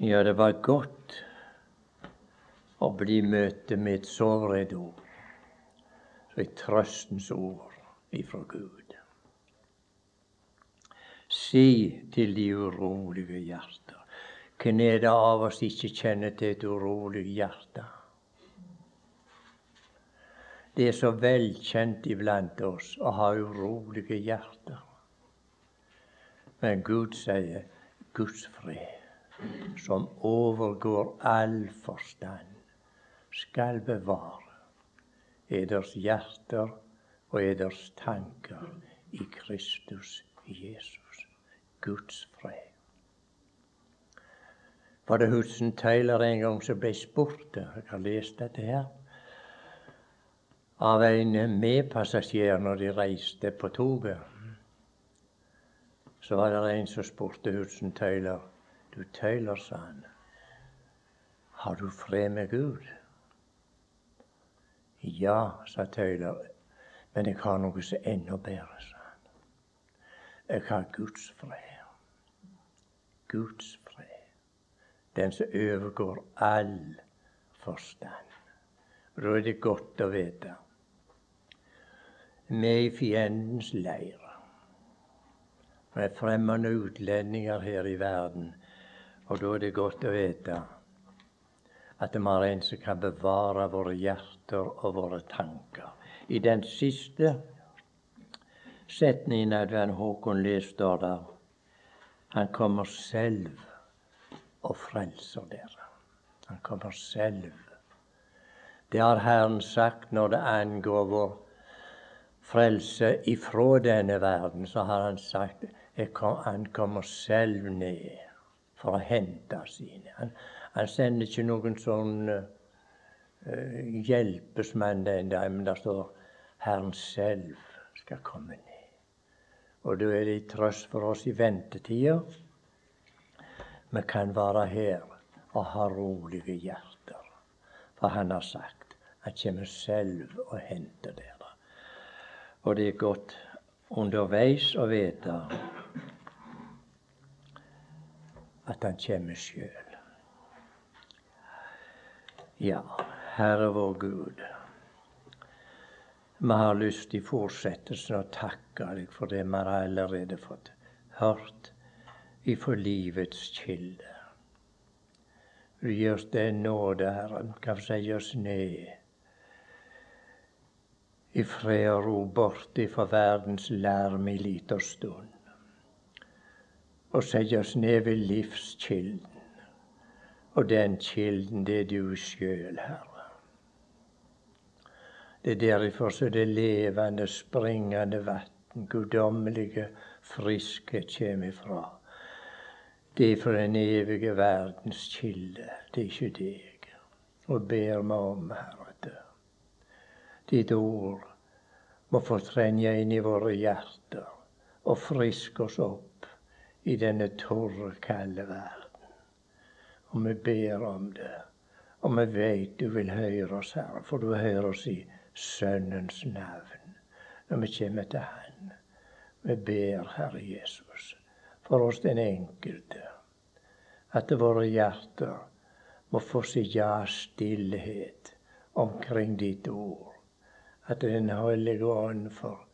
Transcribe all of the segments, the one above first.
Ja, det var godt å bli møtt med et såret ord. Et trøstens ord ifra Gud. Si til de urolige hjerter. Hvem er det av oss ikke kjenner til et urolig hjerte? Det er så velkjent iblant oss å ha urolige hjerter. Men Gud sier Guds fred som overgår all forstand, skal bevare eders hjerter og eders tanker i Kristus Jesus. Guds fred. Var det Hudson Taylor en gang som ble spurt, jeg har lest dette her, av en medpassasjer når de reiste på toget. Så var det en som spurte Hudson Taylor du tøyler, sa han, har du fred med Gud? Ja, sa tøyler. men jeg har noe som er enda bedre, sa han. Jeg har Guds fred. Guds fred. Den som overgår all forstand. Da er det godt å vite. Vi er i fiendens leir. Er fremmede utlendinger her i verden. Og da er det godt å vite at vi har en som kan bevare våre hjerter og våre tanker. I den siste setningen av den Håkon leste, står der Han kommer selv og frelser dere. Han kommer selv. Det har Herren sagt når det angår vår frelse ifra denne verden. Så har Han sagt at han kommer selv ned for å hente sine. Han, han sender ikke noen sånn uh, hjelpesmann den dagen, men det står Herren selv skal komme ned. Og da er det trøst for oss i ventetida. Vi kan være her og ha rolige hjerter. For han har sagt han kommer selv og henter dere. Og det er godt underveis å vite at han kommer sjøl. Ja, Herre vår Gud. Vi har lyst i fortsettelsen å takke deg for det vi har allerede fått hørt ifra livets kilde. Du gir oss den nåde, Herre, kan si oss ned i fred og ro bort ifra verdens larm i lita stund og sette oss ned ved livskilden. Og den kilden, det er du sjøl, Herre. Det er derfor så det levende, springende vann, guddommelige friskhet kommer ifra. Det er for den evige verdens kilde. Det er ikke deg. Og ber meg om, Herre, at ditt ord må få trenge inn i våre hjerter og friske oss opp i denne tørre, kalde verden. Og vi ber om det. Og vi veit du vil høre oss, Herre, for du hører oss i Sønnens navn når vi kommer til Han. Vi ber, Herre Jesus, for oss den enkelte, at våre hjerter må få si ja stillhet omkring ditt ord. At Den hellige ånd får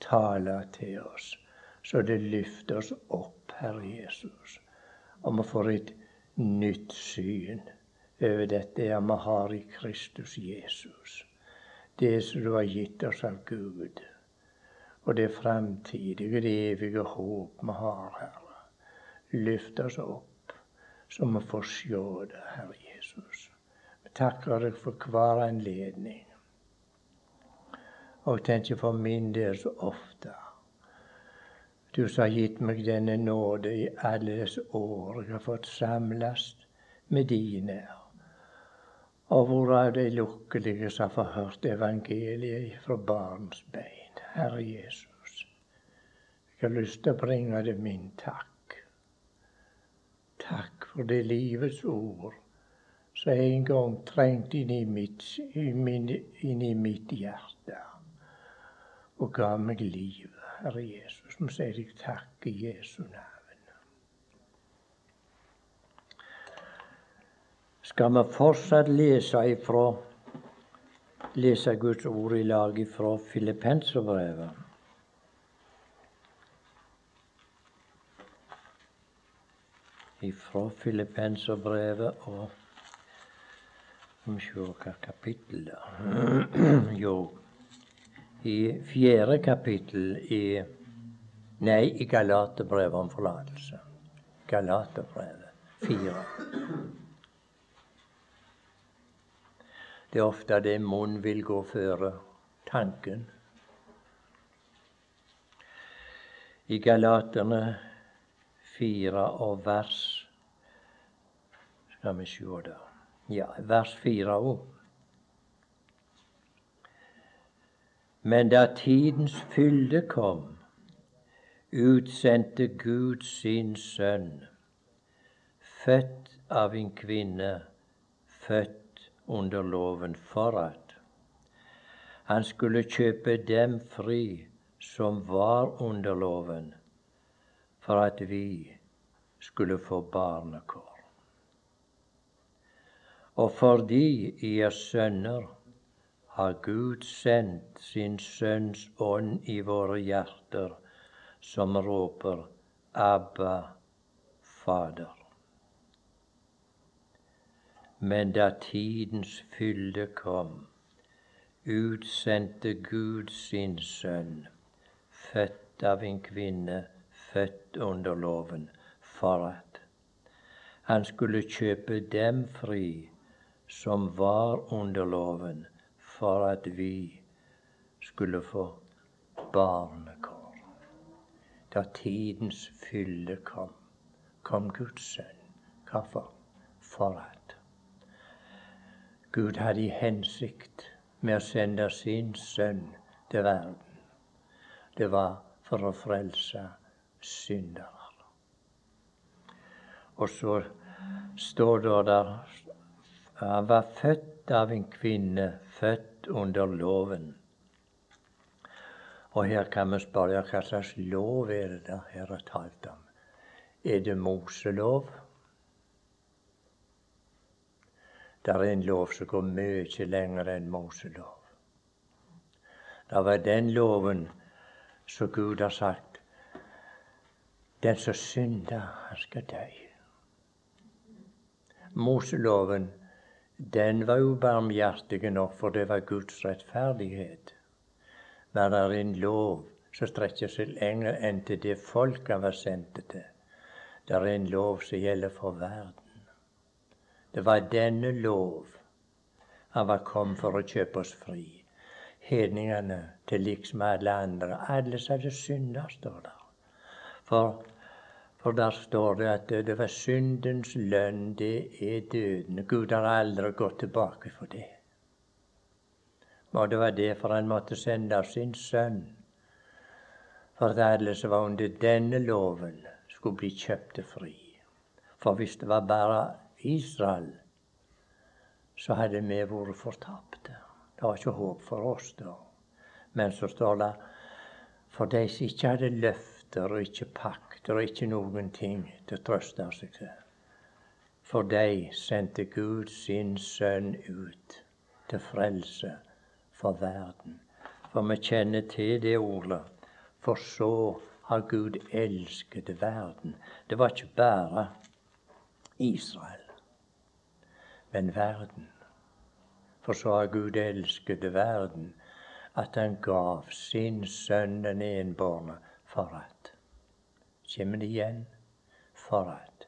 tale til oss, så det løfter oss opp Herre Jesus, om å få et nytt syn over dette vi har i Kristus Jesus. Det som du har gitt oss av Gud, og det framtidige, det evige håp vi har, Herre. Løft oss opp, så vi får se det, Herre Jesus. Vi takker deg for hver anledning. Og tenker for min del så ofte du som har gitt meg denne nåde i alle disse år jeg har fått samlast med dine. Og hvor er de lukkelige som har forhørt hørt evangeliet fra barns bein. Herre Jesus, jeg har lyst til å bringe deg min takk. Takk for det livets ord som en gang trengte inn i mitt, inn i mitt hjerte og ga meg livet. Herre Jesus. Vi sier deg takk i Jesu navn. skal vi fortsatt lese ifra lese Guds ord i lag ifra Filippenserbrevet. Ifra Filippenserbrevet og Skal vi se hva kapittel det Jo, i fjerde kapittel i Nei, i Galaterbrevet om forlatelse. Galaterbrevet fire. Det er ofte det munn vil gå føre tanken. I Galaterne fire og vers Skal vi sjå da? Ja, vers fire òg. Men da tidens fylde kom, utsendte Gud sin sønn, født av en kvinne, født under loven for at han skulle kjøpe dem fri som var under loven, for at vi skulle få barnekår. Og fordi I er sønner, har Gud sendt sin Sønns ånd i våre hjerter, som råper Abba, Fader. Men da tidens fylde kom, utsendte Gud sin sønn, født av en kvinne, født under loven, for at han skulle kjøpe dem fri som var under loven, for at vi skulle få barnekår. Da tidens fylle kom, kom Guds sønn. Hvorfor? For at Gud hadde i hensikt med å sende sin sønn til verden. Det var for å frelse syndere. Og så står det der Han var født av en kvinne, født under loven. Og her kan vi spørre hva slags lov er det der her er talt om. Er det Moselov? Det er en lov som går mye lenger enn Moselov. Det var den loven som Gud har sagt den som synder, han skal dø. Moseloven den var ubarmhjertig nok, for det var Guds rettferdighet. Men det er en lov som strekker seg lenger enn til det folk han var sendt til. Det er en lov som gjelder for verden. Det var denne lov han var kommet for å kjøpe oss fri. Hedningene til liks med alle andre. Alle som hadde synda, står der. For, for der står det at det var syndens lønn, det er døden. Gud har aldri gått tilbake for det. Og det var derfor han måtte sende sin sønn. For at alle som var under denne loven, skulle bli kjøpte fri. For hvis det var bare Israel, så hadde vi vært fortapte. Det var ikke håp for oss da. Men så står det for de som ikke hadde løfter er ikke pakk, det er ikke noen ting til å trøste seg til. For de sendte Gud sin sønn ut til frelse for verden. For vi kjenner til det ordet. For så har Gud elsket verden. Det var ikke bare Israel men verden. For så har Gud elsket verden, at han gav sin sønn den enbårne for at Kjem det igjen? For at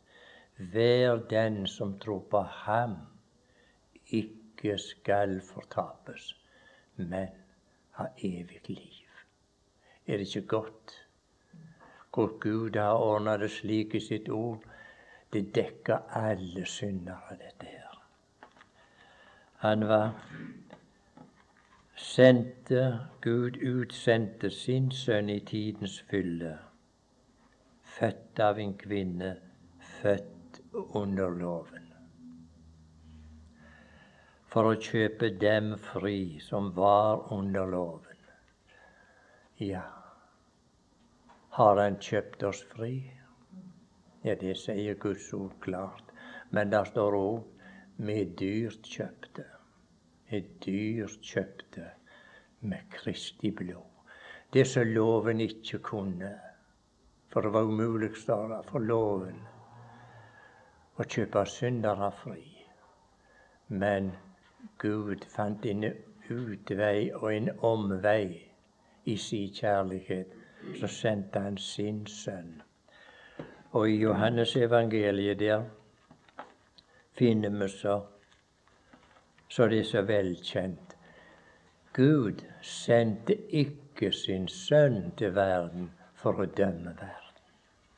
hver den som tror på ham, ikke skal fortapes, men ha evig liv. Er det ikke godt hvor Gud har ordna det slik i sitt ord? Det dekker alle syndere, dette her. Han var sendte, Gud utsendte sin sønn i tidens fylle, født av en kvinne, født under loven. For å kjøpe dem fri som var under loven. Ja, har Han kjøpt oss fri? Ja, det sier Guds ord klart. Men der står òg vi er dyrt kjøpte. Vi er dyrt kjøpte med Kristi blod. Det som loven ikke kunne. For det var umulig, står det, for loven å kjøpe syndere fri. Men Gud fant en utvei og en omvei i sin kjærlighet. Så sendte han sin sønn. Og i Johannes evangeliet der finner vi så så det er så velkjent. Gud sendte ikke sin sønn til verden for å dømme verden.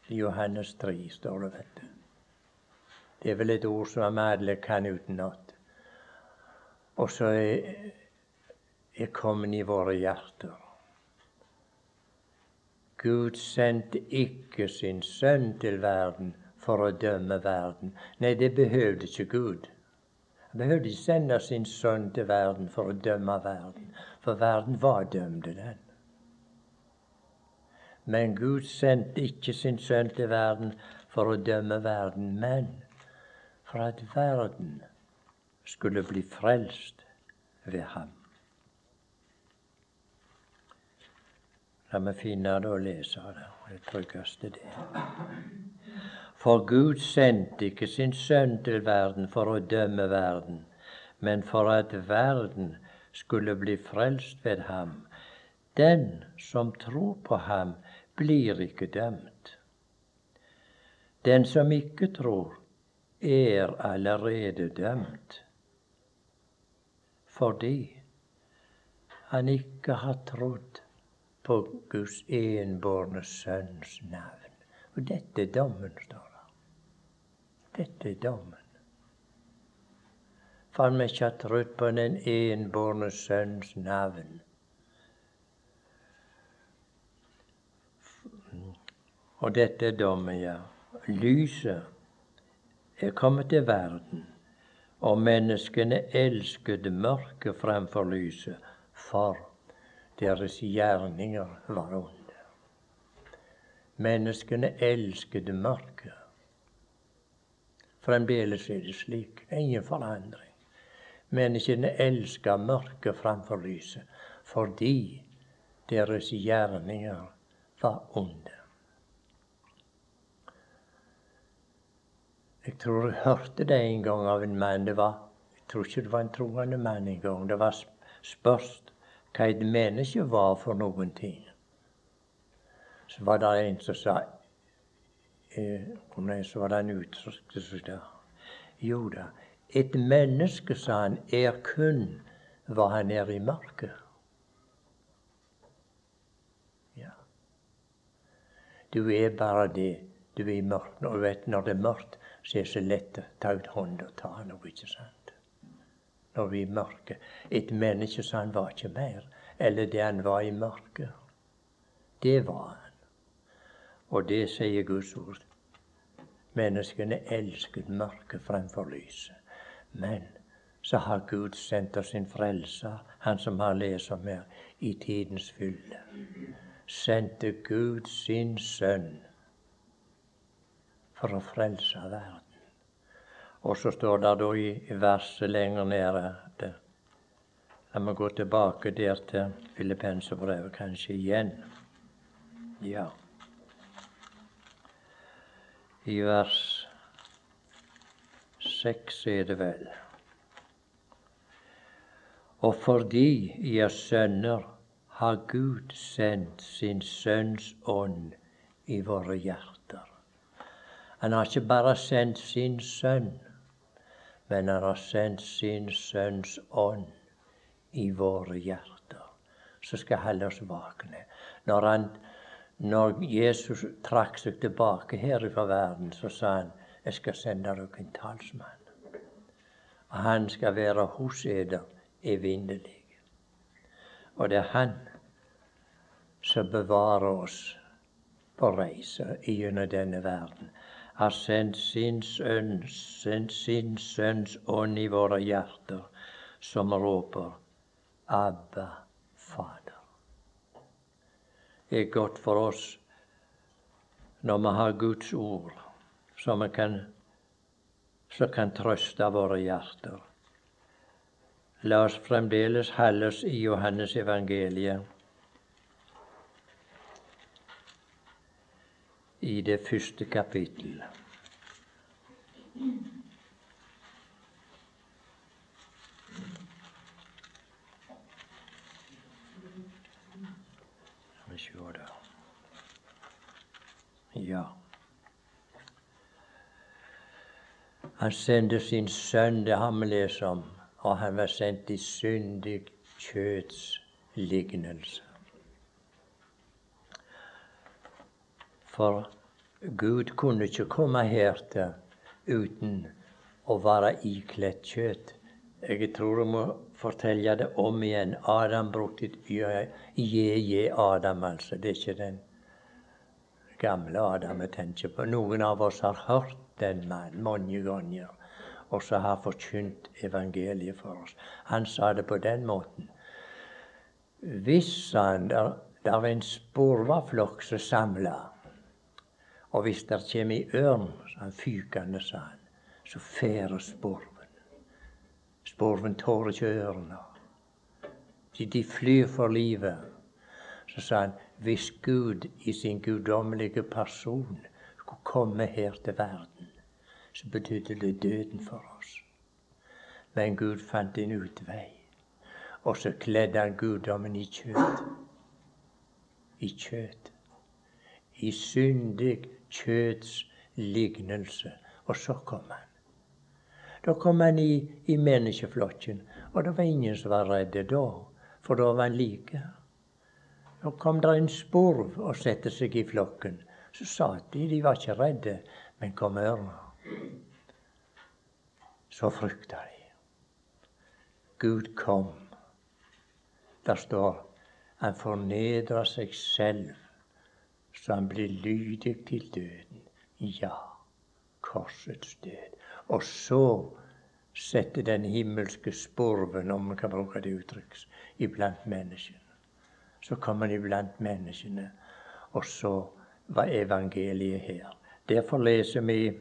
Johannes 3 står det, vet du. Det er vel et ord som vi alle kan utenat. Og så er, er kommet i våre hjerter. Gud sendte ikke sin sønn til verden for å dømme verden. Nei, det behøvde ikke Gud. Han behøvde ikke sende sin sønn til verden for å dømme verden, for verden var dømt, den. Men Gud sendte ikke sin sønn til verden for å dømme verden, men for at verden skulle bli frelst ved ham. La meg finne det og lese det. Det tryggeste det. For Gud sendte ikke sin sønn til verden for å dømme verden, men for at verden skulle bli frelst ved ham. Den som tror på ham, blir ikke dømt. Den som ikke tror, er allerede dømt, fordi han ikke har trodd på Guds enbårne sønns navn. Og dette er dommen, står det. Dette er dommen. For han ikke har trodd på den enbårne sønns navn. Og dette er dommen, ja. Lyset er kommet til verden, og menneskene elsket mørket fremfor lyset, for deres gjerninger var onde. Menneskene elsket mørket. Fremdeles er det slik. Ingen forandring. Menneskene elsker mørket framfor lyset fordi deres gjerninger var onde. Jeg tror jeg hørte det en gang av en mann. Det var, jeg tror ikke det var en troende mann en gang. Det var spørst hva et menneske var for noen ting. Så var det en som sa Nei, så var det en uttrykk som sa Jo da, et menneske, sa han, er kun hva han er i mørket. Ja. Du er bare det du er i mørket. Og vet, når det er mørkt, så er det så lett å ta ut hånda og ta noe, ikke sant? Når vi er i mørket. Et menneske sa han var ikke mer, eller det han var i mørket. Det var han. Og det sier Guds ord. Menneskene elsket mørket fremfor lyset. Men så har Gud sendt oss sin frelser, han som har lest om her, i tidens fylde. Sendte Gud sin sønn for å frelse verden. Og så står det da i verset lenger nede at La meg gå tilbake der til Filippenserbrevet kanskje igjen. Ja. I vers seks er det vel. Og fordi I er sønner, har Gud sendt sin Sønns ånd i våre hjerter. Han har ikke bare sendt sin sønn, men han har sendt sin Sønns ånd i våre hjerter, som skal holde oss våkne. Når, når Jesus trakk seg tilbake her fra verden, så sa han jeg skal sende dere en talsmann. Og han skal være hos eder evinnelig. Og det er han som bevarer oss på reise gjennom denne verden har sendt sin sønns, sendt sin sønns ånd i våre hjerter, som råper Abba, Fader. Det er godt for oss når vi har Guds ord, vi kan som kan trøste våre hjerter. La oss fremdeles holde oss i Johannes evangeliet. I det første kapittel. Ja. Han sendte sin sønn, det har vi lest om, og han var sendt i syndig kjøts lignelse. For Gud kunne ikke komme her til uten å være ikledd kjøtt. Jeg tror jeg må fortelle det om igjen. Adam brukte je-je Adam, altså. Det er ikke den gamle Adam jeg tenker på. Noen av oss har hørt den mannen mange ganger, og som har forkynt evangeliet for oss. Han sa det på den måten. Hvis han der, der en sporvaflokk som samla, og hvis der kjem ei ørn han fykende, sa han, så fer sporven. Sporven tåler ikke ørna. De, de flyr for livet. Så sa han, hvis Gud i sin guddommelige person skulle komme her til verden, så betydde det døden for oss. Men Gud fant en utvei. Og så kledde han guddommen i kjøtt. I kjøtt. I syndig kjøtts lignelse. Og så kom han. Da kom han i, i menneskeflokken, og det var ingen som var redde da, for da var han like. Da kom det en spurv og satte seg i flokken. Så satt de, de var ikke redde, men kom ørna så frykta de. Gud kom. Der står han fornedra seg selv så han blir lydig til døden. Ja, korsets død. Og så sette den himmelske spurven, om vi kan bruke det uttrykket, iblant menneskene. Så kom han iblant menneskene, og så var evangeliet her. Derfor leser vi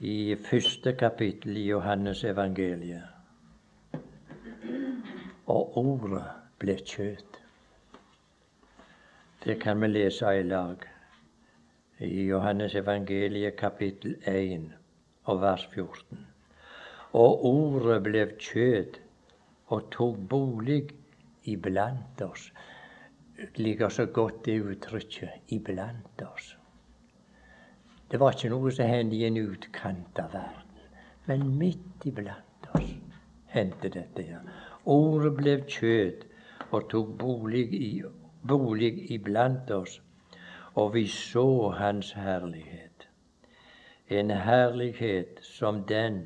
i første kapittel i Johannes evangeliet. Og ordet ble kjøtt. Det kan vi lese i lag. I Johannes evangeliet kapittel 1 og vers 14. Og ordet ble kjøtt og tok bolig iblant oss. Ligger så godt det uttrykket iblant oss. Det var ikke noe som hendte i en utkant av verden, men midt iblant oss hendte dette. Ordet ble kjød og tok bolig, i, bolig iblant oss, og vi så Hans herlighet. En herlighet som den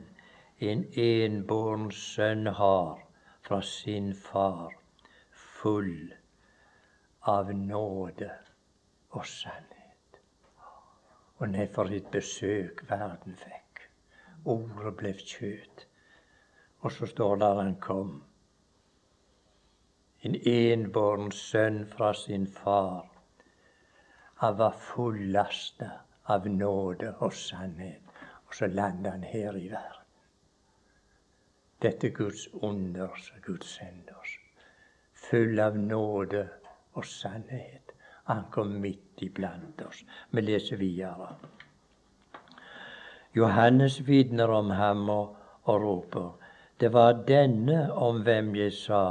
en enbåren sønn har fra sin far, full av nåde og sannhet. Og nedfor et besøk verden fikk. Ordet ble kjøtt. Og så står det han kom. En enbåren sønn fra sin far. Han var fullasta av nåde og sannhet. Og så landa han her i verden. Dette Guds under som Gud sender oss. Full av nåde og sannhet. Han kom midt iblant oss. Vi leser videre. Johannes vitner om ham og, og roper. Det var denne om hvem jeg sa.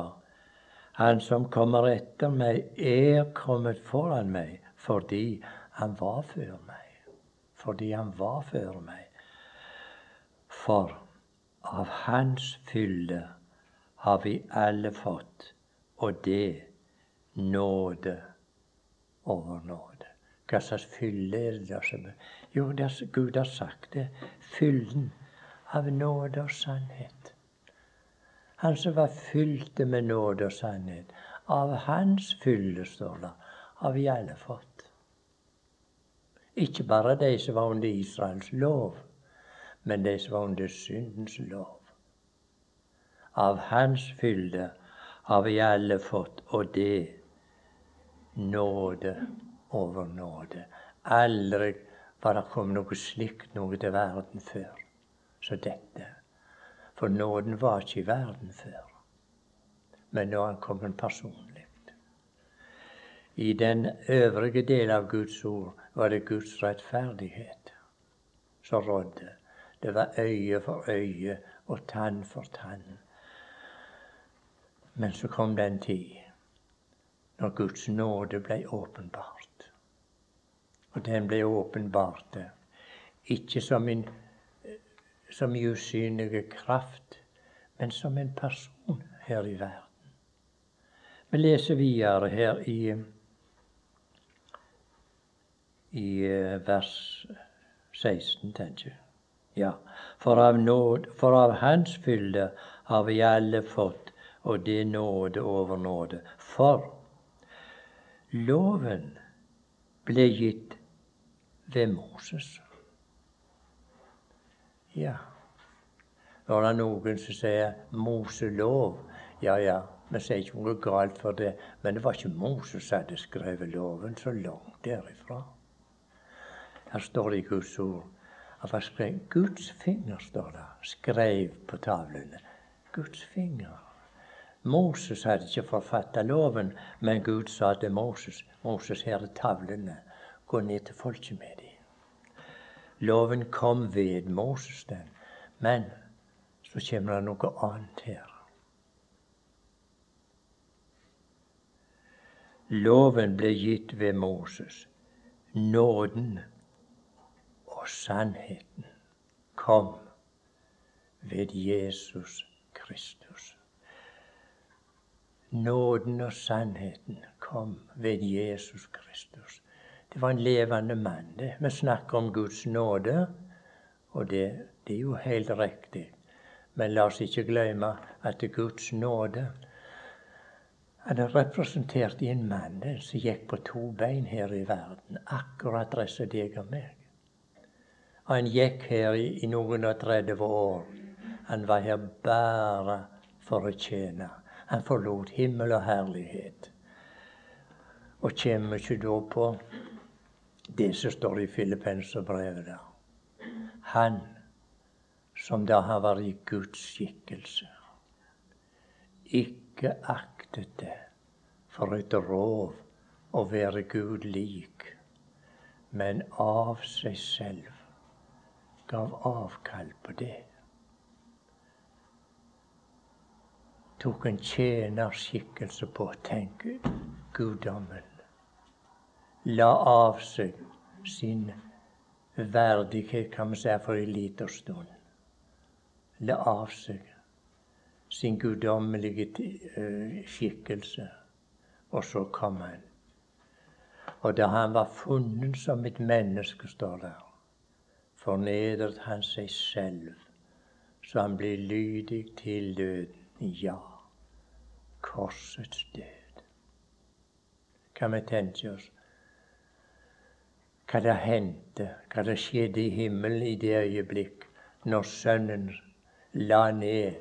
Han som kommer etter meg, er kommet foran meg fordi han var før meg. Fordi han var før meg. For av hans fylde har vi alle fått, og det nåde over nåde. Hva slags fylde er det der som Jo, Gud har sagt det. Fylden av nåde og sannhet. Han som var fylte med nåde og sannhet. Av hans fylle, står det, har vi alle fått. Ikke bare de som var under Israels lov, men de som var under syndens lov. Av hans fylde har vi alle fått, og det nåde over nåde. Aldri var det kommet noe slikt noe til verden før. som dette. For nåden var ikke i verden før. Men nå er han kommet personlig. I den øvrige del av Guds ord var det Guds rettferdighet som rådde. Det var øye for øye og tann for tann. Men så kom den tid når Guds nåde ble åpenbart. Og den ble åpenbart ikke som en som i usynlige kraft, men som en person her i verden. Vi leser videre her i, i eh, vers 16, tenker jeg. Ja, for av, nåd, for av Hans fylde har vi alle fått, og det nåde over nåde. For loven ble gitt ved Moses. Ja. Nå er det noen som sier Moselov. Ja, ja, vi sier ikke noe galt for det, men det var ikke Moses som hadde skrevet loven så langt derifra. Her står det i Guds ord at han skrev Guds finger, står det, skrev på tavlene. Guds finger. Moses hadde ikke forfatta loven, men Gud sa til Moses Moses, her er tavlene. Gå ned til folket med dem. Loven kom ved Moses, den. Men så kommer det noe annet her. Loven ble gitt ved Moses. Nåden og sannheten kom ved Jesus Kristus. Nåden og sannheten kom ved Jesus Kristus. Det var en levende mann. det. Vi snakker om Guds nåde, og det, det er jo helt riktig. Men la oss ikke glemme at det er Guds nåde han er representert i en mann som gikk på to bein her i verden, akkurat som deg og meg. Han gikk her i, i noen og 30 år. Han var her bare for å tjene. Han forlot himmel og herlighet. Og kommer ikke da på det som står i Filippenserbrevet der. Han som da har vært i Guds skikkelse, ikke aktet det for et rov å være Gud lik, men av seg selv gav avkall på det. Tok en tjenerskikkelse på, tenk guddommen la av seg sin verdighet, kan vi si, for en liten stund. La av seg sin guddommelige eh, skikkelse. Og så kom han. Og da han var funnet som et menneske, står der, fornedret han seg selv, så han ble lydig til døden. Ja, korsets død. Kan vi tenke oss hva det hendte, hva det skjedde i himmelen i det øyeblikk når Sønnen la ned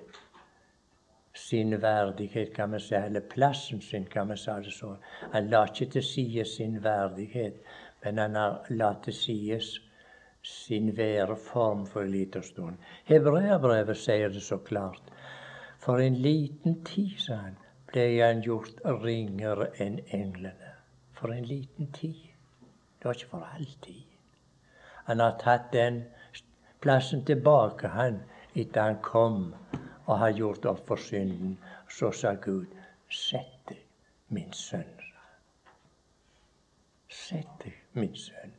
sin verdighet, kan vi si, eller plassen sin, kan vi si det sånn. Han la ikke til side sin verdighet, men han la til side sin væreform for en liten stund. Hebreabrevet sier det så klart. For en liten tid, sa han, ble han gjort ringere enn englene. For en liten tid. Det var ikke for alltid. Han har tatt den plassen tilbake, han, etter han kom og har gjort opp for synden. Så sa Gud, sett deg, min sønn. Sett deg, min sønn.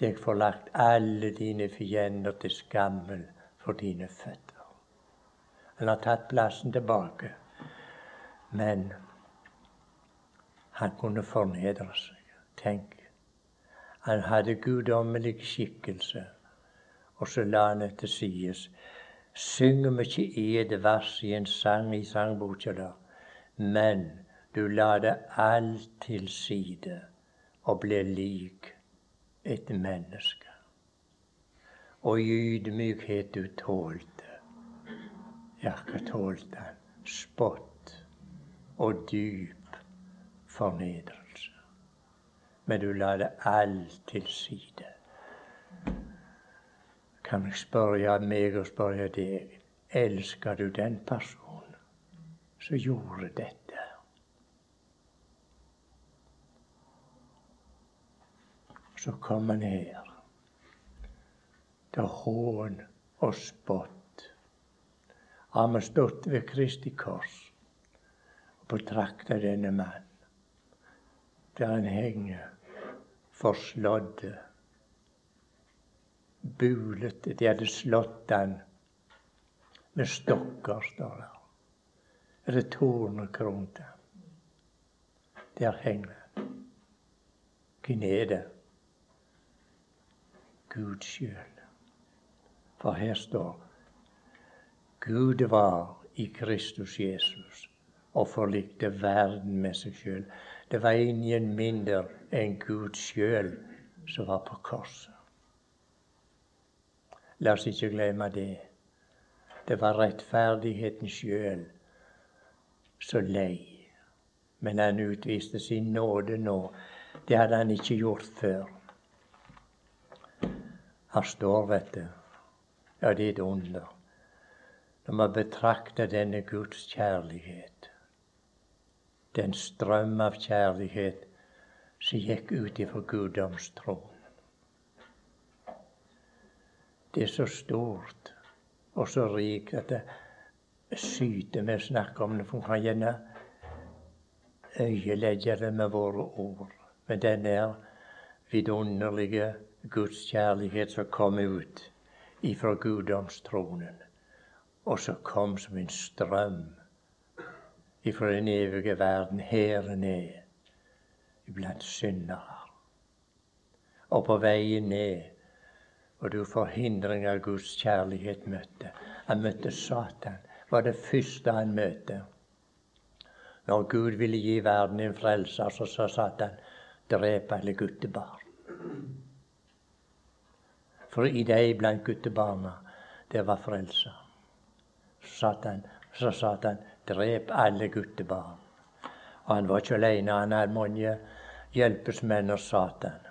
Jeg får lagt alle dine fiender til skammel for dine føtter. Han har tatt plassen tilbake. Men han kunne fornedre seg. Tenk han hadde guddommelig skikkelse. Og så la han det til sides. Synger vi ikke i et vers i en sang i sangboka da? Men du la det alt til side og ble lik et menneske. Og i ydmykhet du tålte. Ja, hva tålte han? Spott og dyp fornedring men du la det alt til side. kan jeg spørre meg og spørre deg elsker du den personen som gjorde dette? Så kom han her til hån og spott. Har vi stått ved Kristi kors og betrakta denne mannen der han henger forslådde bulete. De hadde slått han med stokker, står det. Eller tornekrone. Der henger han. Hvem er det? Gud sjøl. For her står Gud var i Kristus Jesus og forlikte verden med seg sjøl. Det var ingen mindre enn Gud sjøl som var på korset. La oss ikke glemme det. Det var rettferdigheten sjøl som lei. Men han utviste sin nåde nå. Det hadde han ikke gjort før. Her står, vet du Ja, det er et under. Når man betrakter denne Guds kjærlighet, den strøm av kjærlighet som gikk ut ifra guddomstroen. Det er så stort og så rikt at det syter med snakker om det. For vi kan gjerne øyelegge det med våre ord. Men den der vidunderlige Guds kjærlighet som kom ut ifra guddomstronen, og som kom som en strøm ifra den evige verden her ned iblant syndere. Og på veien ned og du forhindring av Guds kjærlighet møtte. Han møtte Satan. Var det første han møtte. Når Gud ville gi verden en frelser, så sa Satan drep alle guttebarn. For i deg blant guttebarna, det var frelser. Så Satan drep alle guttebarn. Og han var ikke alene, han hadde mange hjelpesmenn og Satan.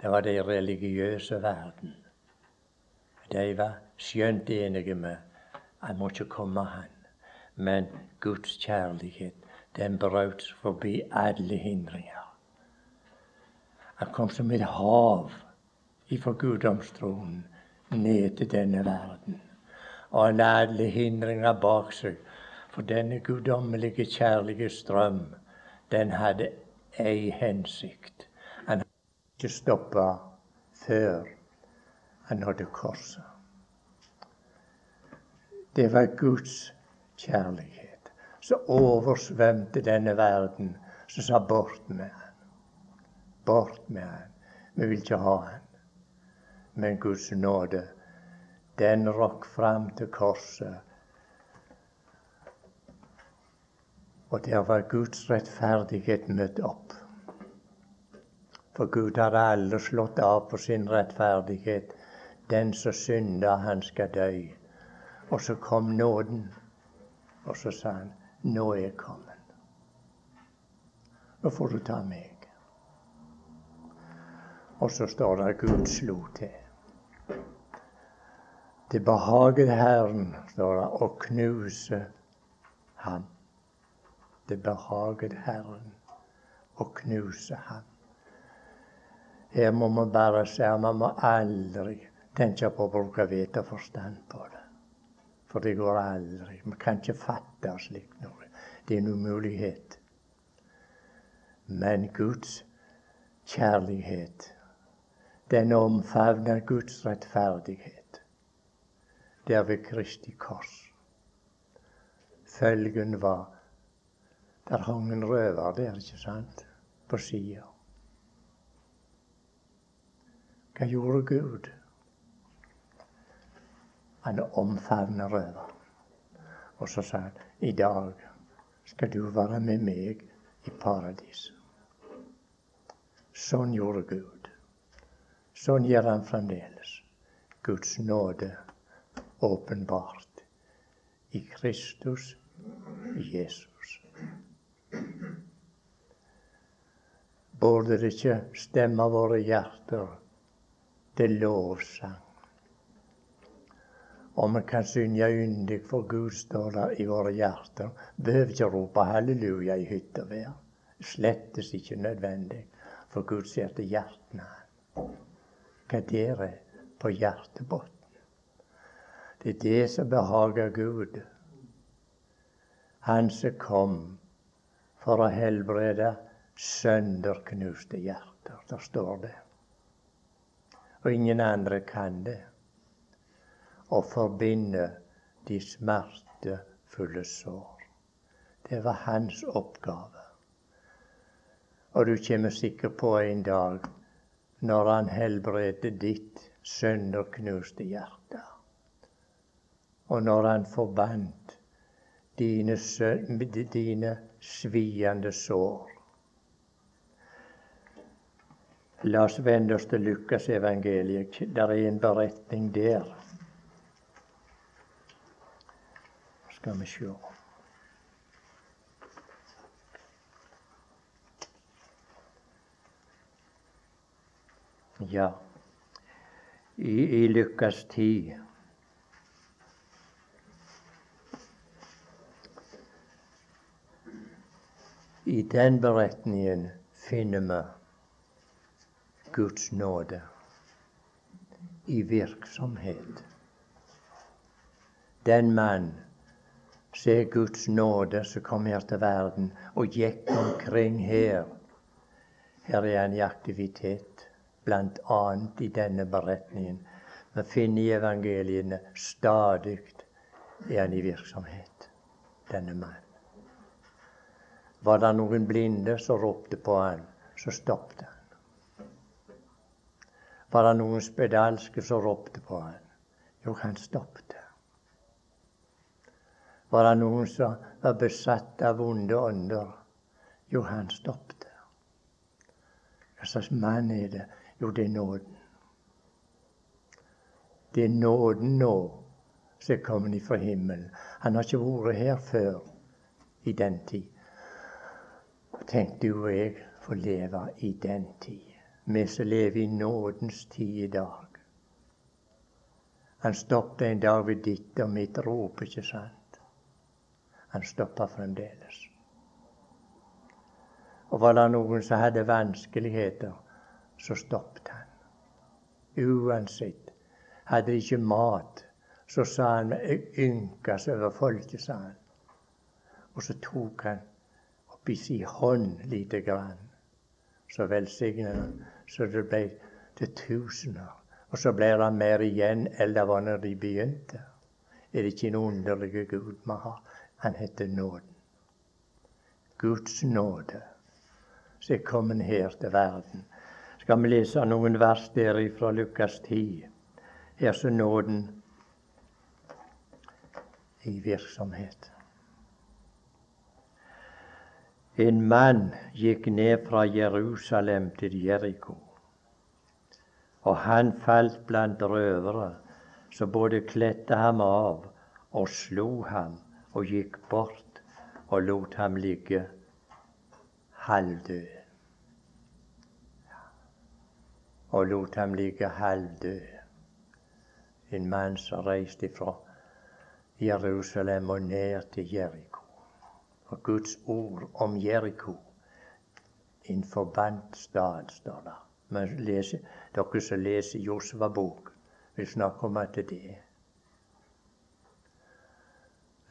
Det var de religiøse verden. De var skjønt enige med han må ikke komme, han. Men Guds kjærlighet, den brøt forbi alle hindringer. Han kom som et hav ifra guddomstronen ned til denne verden. Og han la alle hindringer bak seg. For denne guddommelige, kjærlige strøm, den hadde ei hensikt Han hadde ikke stoppa før han nådde korset. Det var Guds kjærlighet som oversvømte denne verden, som sa 'bort med han'. Bort med han. Vi vil ikke ha han. Men Guds nåde, den rokk fram til korset. Og der var Guds rettferdighet møtt opp. For Gud har alle slått av på sin rettferdighet. Den som synder, han skal dø. Og så kom nåden, og så sa han, nå er jeg kommet. Nå får du ta meg. Og så står det at Gud slo til. Det behaget Herren, står det, å knuse ham. Det behaget Herren å knuse ham. Her må man bare si at man må aldri tenke på å bruke vett og forstand på det. For det går aldri. Vi kan ikke fatte slikt noe. Det er en umulighet. Men Guds kjærlighet, den omfavner Guds rettferdighet. Det er ved Kristi kors. Følgen var Der hang en røver der, ikke sant, på sida. Hva gjorde Gud? Han omfavna røva. Og så sa han i dag skal du være med meg i paradis. Sånn gjorde Gud. Sånn gjør han fremdeles. Guds nåde åpenbart i Kristus Jesus. Burde det ikke stemme våre hjerter til lovsang Og vi kan synge yndig for Gud, står der i våre hjerter. Behøver ikke rope halleluja i hytt og vær. Slettes ikke nødvendig, for Gud ser til hjertene. Hva der er på hjertebunnen. Det er det som behager Gud. Han som kom for å helbrede sønderknuste hjerter. Der står det. Og ingen andre kan det. Å forbinde de smertefulle sår. Det var hans oppgave. Og du kommer sikkert på en dag når han helbreder ditt sønderknuste hjerte. Og når han forbandt dine, dine sviende sår. La oss vende oss til Lukas evangeliet. Der er en beretning der. Skal vi sjå. Ja, i, i Lukas 10 I den beretningen finner vi Guds nåde i virksomhet. Den mann ser Guds nåde som kom her til verden og gikk omkring her. Her er han i aktivitet, bl.a. i denne beretningen. Vi finner i evangeliene stadig er han i virksomhet, denne mann. Var det noen blinde som ropte på han, så stoppet han var det noen spedalske som ropte på han. Jo, han stoppet. Var det noen som var besatt av vonde ånder? Jo, han stoppet. Hva slags mann er det? Jo, det er nåden. Det er nåden nå som er kommet ifra himmelen. Han har ikke vært her før i den tid. Tenk du og jeg får leve i den tid vi som lever i nådens tid i dag. Han stoppet en dag ved ditt og mitt rop, ikke sant? Han stoppa fremdeles. Og var det noen som hadde vanskeligheter, så stoppet han. Uansett. Hadde de ikke mat, så sa han ynkas over folket, sa han. Og så tok han oppi si hånd lite grann. Så velsignet han så det ble til tusener. Og så ble det mer igjen enn det var når de begynte. Er det ikke en underlig Gud vi har? Han heter Nåden. Guds nåde som er kommet her til verden. Skal vi lese noen vers der fra Lukas 10? Her så nåden i virksomhet. En mann gikk ned fra Jerusalem til Jeriko. Og han falt blant røvere, som både kledde ham av og slo ham og gikk bort og lot ham ligge halvdød. Og lot ham ligge halvdød. En mann som reiste fra Jerusalem og ned til Jeriko og Guds ord om Jeriko. En forbannet stad, står det. Men leser, dere som leser Josva bok, vil snakke om at det er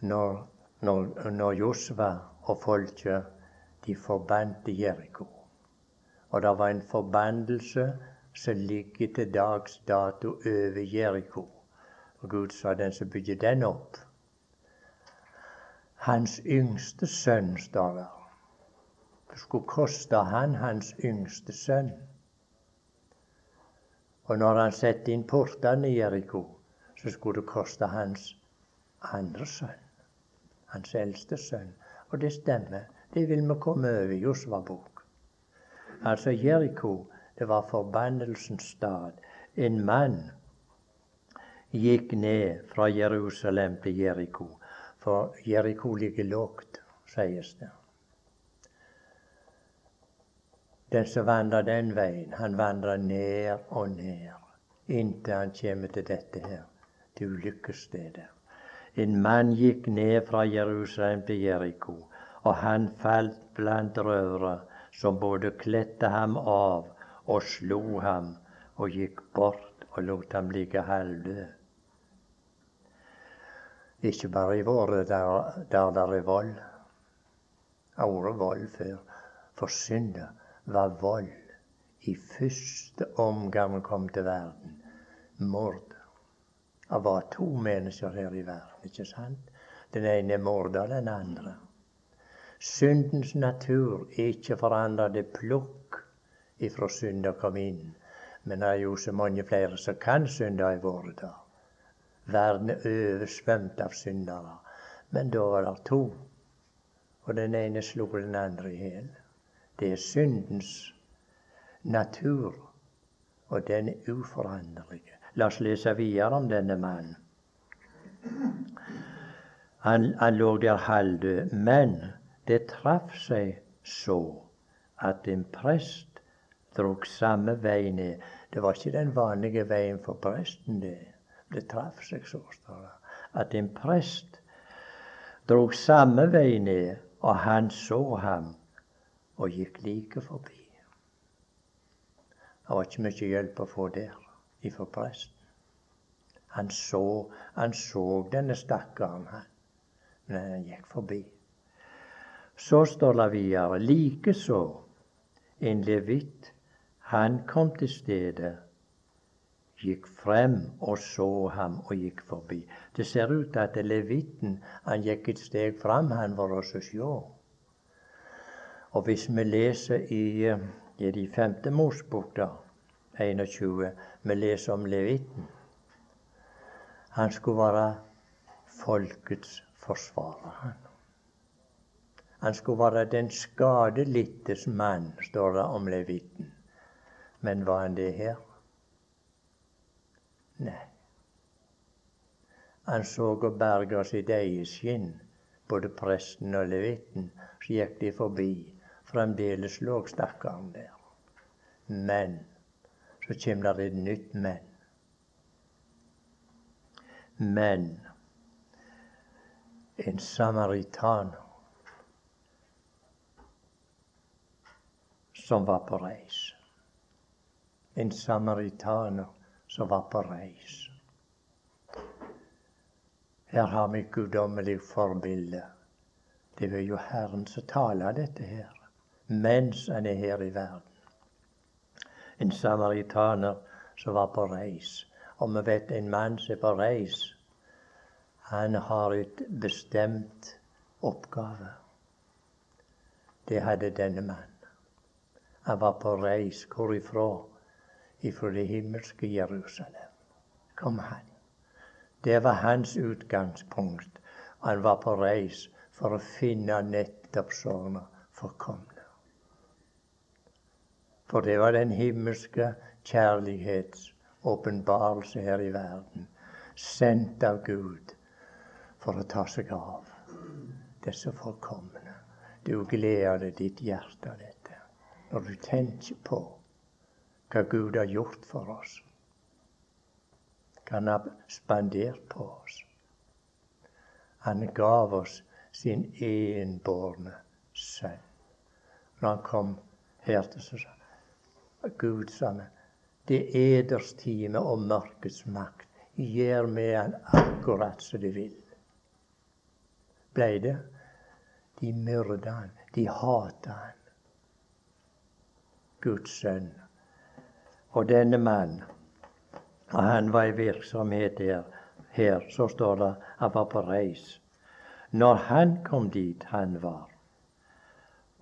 når, når, når Josva og folket de forbandte Jeriko. Og det var en forbannelse som ligger til dags dato over Jeriko. Og Gud sa den som bygger den opp, hans yngste sønn, står det. Det skulle koste han hans yngste sønn. Og når han satte inn portene i Jeriko, så skulle det koste hans andre sønn. Hans eldste sønn. Og det stemmer. Det vil vi komme over i Josva bok. Altså Jeriko, det var forbannelsens stad. En mann gikk ned fra Jerusalem til Jeriko for Jeriko ligger lågt, sies det. Den som vandrer den veien, han vandrer ned og ned inntil han kommer til dette her, til ulykkesstedet. En mann gikk ned fra Jerusalem til Jeriko, og han falt blant røvere, som både kledde ham av og slo ham, og gikk bort og lot ham ligge halvdød. Ikke bare i våre der, der er vold. Ordet vold før. For synda var vold i første omgang kom til verden. Mord. Det var to mennesker her i verden, ikke sant? Den ene morda den andre. Syndens natur er ikke forandra det plukk ifra synda kom inn. Men det er jo så mange flere som kan synde i våre dager. Verden er oversvømt av syndere. Men da var det to, og den ene slo den andre i hjel. Det er syndens natur, og den er uforanderlig. La oss lese videre om denne mannen. Han, han lå der halvdød, men det traff seg så at en prest drog samme vei ned. Det var ikke den vanlige veien for presten, det. Det traff seg så, står det, at en prest drog samme vei ned, og han så ham og gikk like forbi. Det var ikke mye hjelp å få der ifra presten. Han så, han så denne stakkaren, han. Men han gikk forbi. Så står det videre likeså en levitt, han kom til stedet, gikk frem og så ham og gikk forbi. Det ser ut til at levitten han gikk et steg fram, han var også sjå. Og hvis vi leser i i de femte Mosbok, da, 21, vi leser om levitten. Han skulle være folkets forsvarer. Han. han skulle være den skadelittes mann, står det om levitten. Men var han det her? Nei. Han så å berge sitt eget skinn, både presten og levitten. Så gikk de forbi. Fremdeles lå stakkaren der. Men så kommer det et nytt men. Men en samaritaner som var på reis. En samaritaner som var på reis. Her har vi et guddommelig forbilde. Det er jo Herren som taler dette her mens han er her i verden. En samaritaner som var på reis. Og vi vet en mann som er på reis, han har et bestemt oppgave. Det hadde denne mannen. Han var på reis. Hvorifra? Ifra det himmelske Jerusalem kom han. Det var hans utgangspunkt. Han var på reis for å finne nettopp sånne forkomne. For det var den himmelske kjærlighets åpenbarelse her i verden, sendt av Gud for å ta seg av disse forkomne. Du gleder ditt hjerte av dette når du tenker på hva Gud har gjort for oss. Hva Han har spandert på oss. Han gav oss sin enbårne sønn. Når han kom her til sa Gud sa Det det eders time og mørkets makt gjør med han akkurat som de vil. Blei det? De myrda han, de hata han. Guds sønn. Og denne mann, han var i virksomhet her. Her så står det han var på reis. Når han kom dit han var,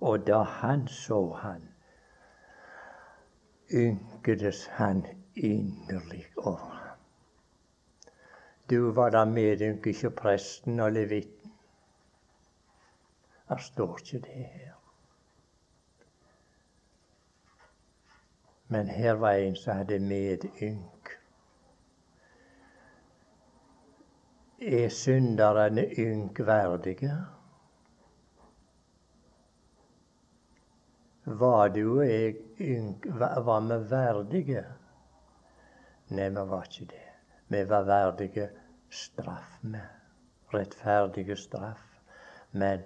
og da han så han, ynkedes han inderlig over ham. Du var da medynk, ikke presten og levitten. Det står ikke det her. Men her var en som hadde medynk. Er synderne ynkverdige? Var du og jeg var vi verdige? Nei, vi var ikke det. Vi var verdige straff med. Rettferdige straff. Men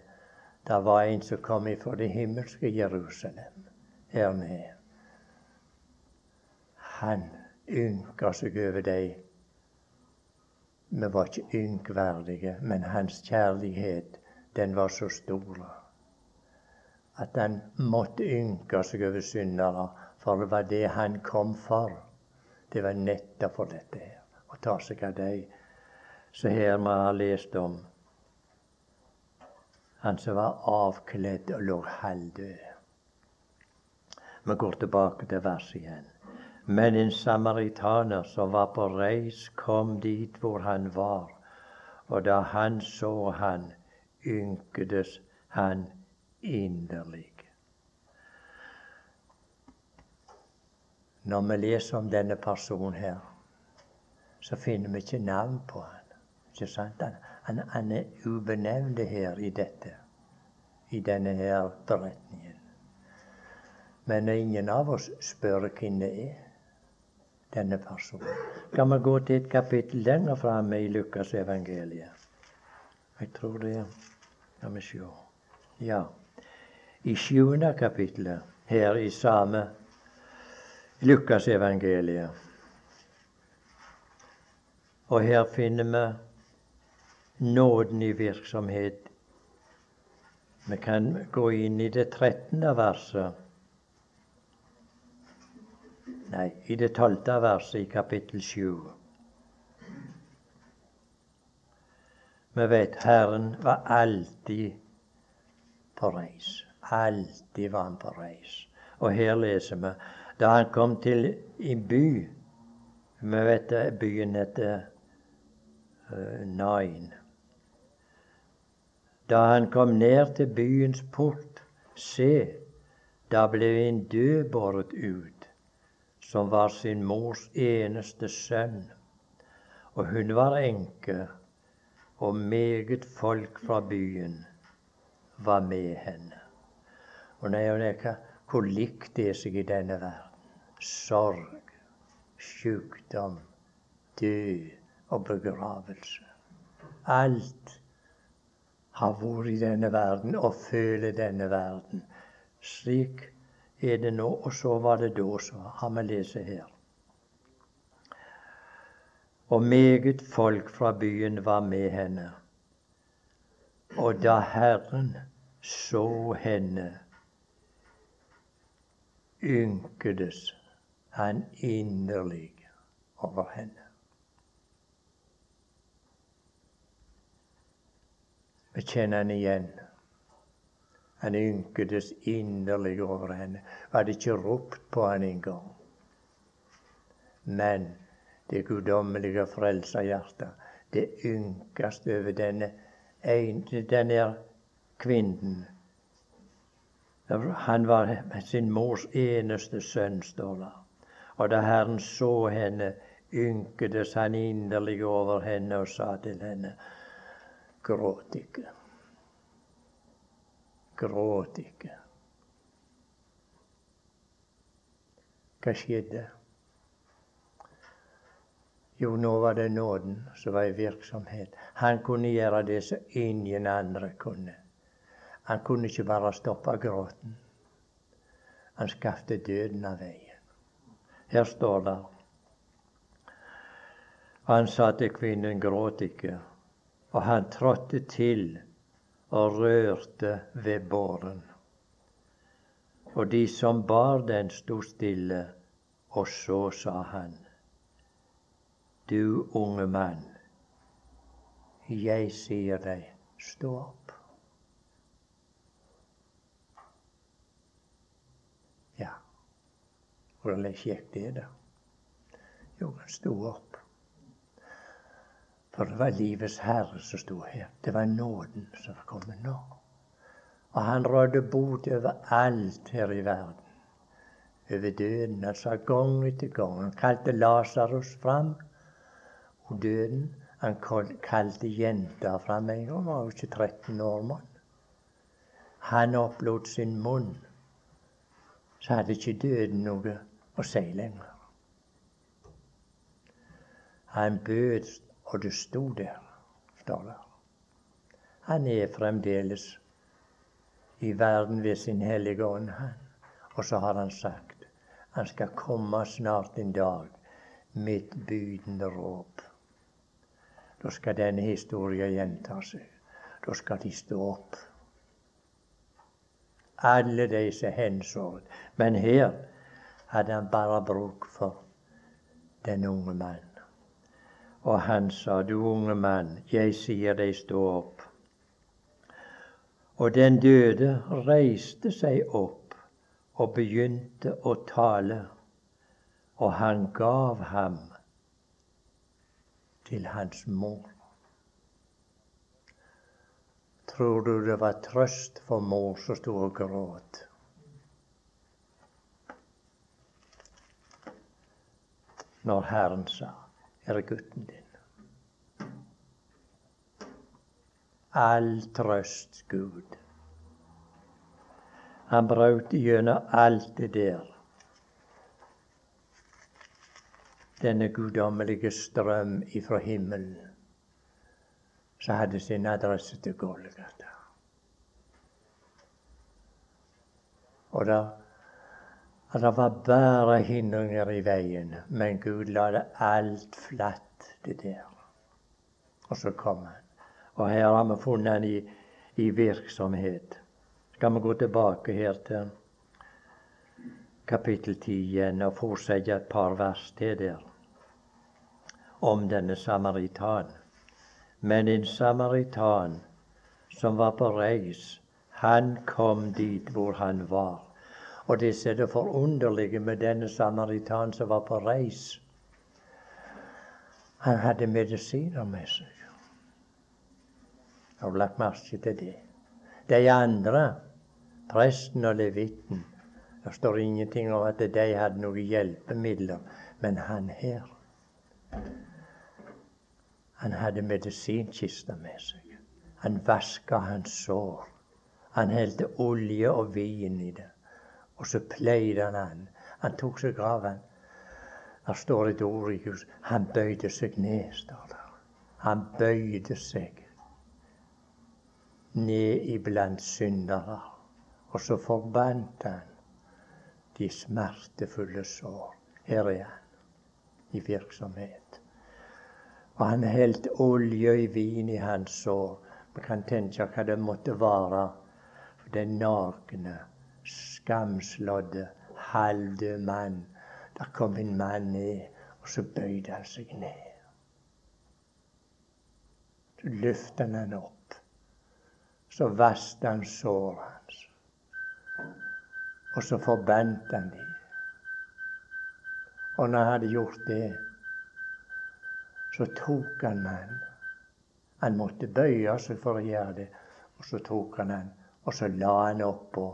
det var en som kom ifra det himmelske Jerusalem her nede. Han ynka seg over deg. Vi var ikke ynkverdige, men hans kjærlighet, den var så stor at han måtte ynke seg over syndere, for det var det han kom for. Det var nettopp for dette her, å ta seg av dem. Så her vi har lest om han som var avkledd og lå halvdød. Vi går tilbake til verset igjen. Men en samaritaner som var på reis, kom dit hvor han var. Og da han så han, ynkedes han inderlig. Når vi leser om denne personen her, så finner vi ikke navn på han. Ikke sant? Han, han, han er ubenevnt her i dette, i denne her beretningen. Men ingen av oss spør hvem det er, denne personen. Kan vi gå til et kapittel lenger framme i Lukas evangeliet? Jeg tror det. Skal vi se. Ja. I sjuende kapittelet, her i samme Lukasevangeliet. Og her finner vi nåden i virksomhet. Vi kan gå inn i det trettende verset. Nei, i det tolvte verset i kapittel sju. Vi vet Herren var alltid på reis. Alltid var han på reis. Og her leser vi da han kom til en by Vi vet byen heter uh, Nain. Da han kom ned til byens port, se, da ble en død båret ut, som var sin mors eneste sønn. Og hun var enke, og meget folk fra byen var med henne. Og nei, og nei, Hvor likt det er seg i denne verden sorg, sykdom, død og begravelse. Alt har vært i denne verden og føler denne verden. Slik er det nå, og så var det da, så har vi lest her. Og meget folk fra byen var med henne. Og da Herren så henne, ynkedes han inderlig over henne. Vi kjenner han igjen. Han ynkedes inderlig over henne. Vi hadde ikke ropt på han engang. Men det guddommelige frelserhjertet, det ynkes over denne, denne kvinnen. Han var sin mors eneste sønn, står det. Og da Herren så henne, ynkedes han inderlig over henne og sa til henne, gråt ikke. Gråt ikke. Hva skjedde? Jo, nå var det nåden som var i virksomhet. Han kunne gjøre det som ingen andre kunne. Han kunne ikke bare stoppe gråten. Han skapte døden av veien. Her står det Han sa til kvinnen, gråt ikke. Og han trådte til og rørte ved båren. Og de som bar den, sto stille, og så sa han, Du unge mann, jeg sier deg, stå opp. Hvordan gikk det, da? Jo, han sto opp. For det var livets herre som sto her. Det var nåden som var kommet nå. Og han rådde bot over alt her i verden. Over døden. Han sa gang etter gang. Han kalte Lasarus fram. Og døden. Han kalte jenta fram en gang. Hun var jo ikke 13 år. mann. Han opplot sin munn. Så hadde ikke døden noe å si lenger. Han bød Og du sto der, står det. Han er fremdeles i verden ved sin hellige ånd, han. Og så har han sagt han skal komme snart en dag, mitt bydende råp. Da skal denne historien gjenta seg. Da skal de stå opp. Alle de som hensåret. Men her hadde han bare bruk for den unge mann. Og han sa, du unge mann, jeg sier deg stå opp. Og den døde reiste seg opp og begynte å tale, og han gav ham til hans mor. Tror du det var trøst for mor som sto og gråt? Når Herren sa, 'Er gutten din'? All trøst Gud. Han brøt gjennom alt det der. Denne guddommelige strøm ifra himmelen som hadde sin adresse til Golgata. Og det, det var bare hindringer i veien, men Gud la det alt flatt, det der. Og så kom han. Og her har vi funnet han i, i virksomhet. Skal vi gå tilbake her til kapittel 10 igjen og fortsette et par vers til der om denne samaritan. Men en samaritan som var på reis, han kom dit hvor han var. Og det som er det forunderlige med denne samaritan som var på reis Han hadde medisiner med seg. Har du lagt merke til det? De andre, presten og levitten, det står ingenting om at de hadde noen hjelpemidler, men han her han hadde medisinkista med seg. Han vaska hans sår. Han helte olje og vin i det. Og så pleide han han. Han tok seg av han. Der står et ord i huset. Han bøyde seg ned, står det. Han bøyde seg ned iblant syndere. Og så forbandt han de smertefulle sår. Her er han i virksomhet. Og han helte olje i vin i hans sår. Vi kan tenke hva det måtte være for den nakne, skamslådde, halvdød mann. Der kom en mann ned, og så bøyde han seg ned. Så løftet han han opp. Så vasket han såret hans. Og så forbandt han dem. Og når han hadde gjort det, så tok han mannen. Han måtte bøye seg for å gjøre det. Og så tok han han, og så la han oppå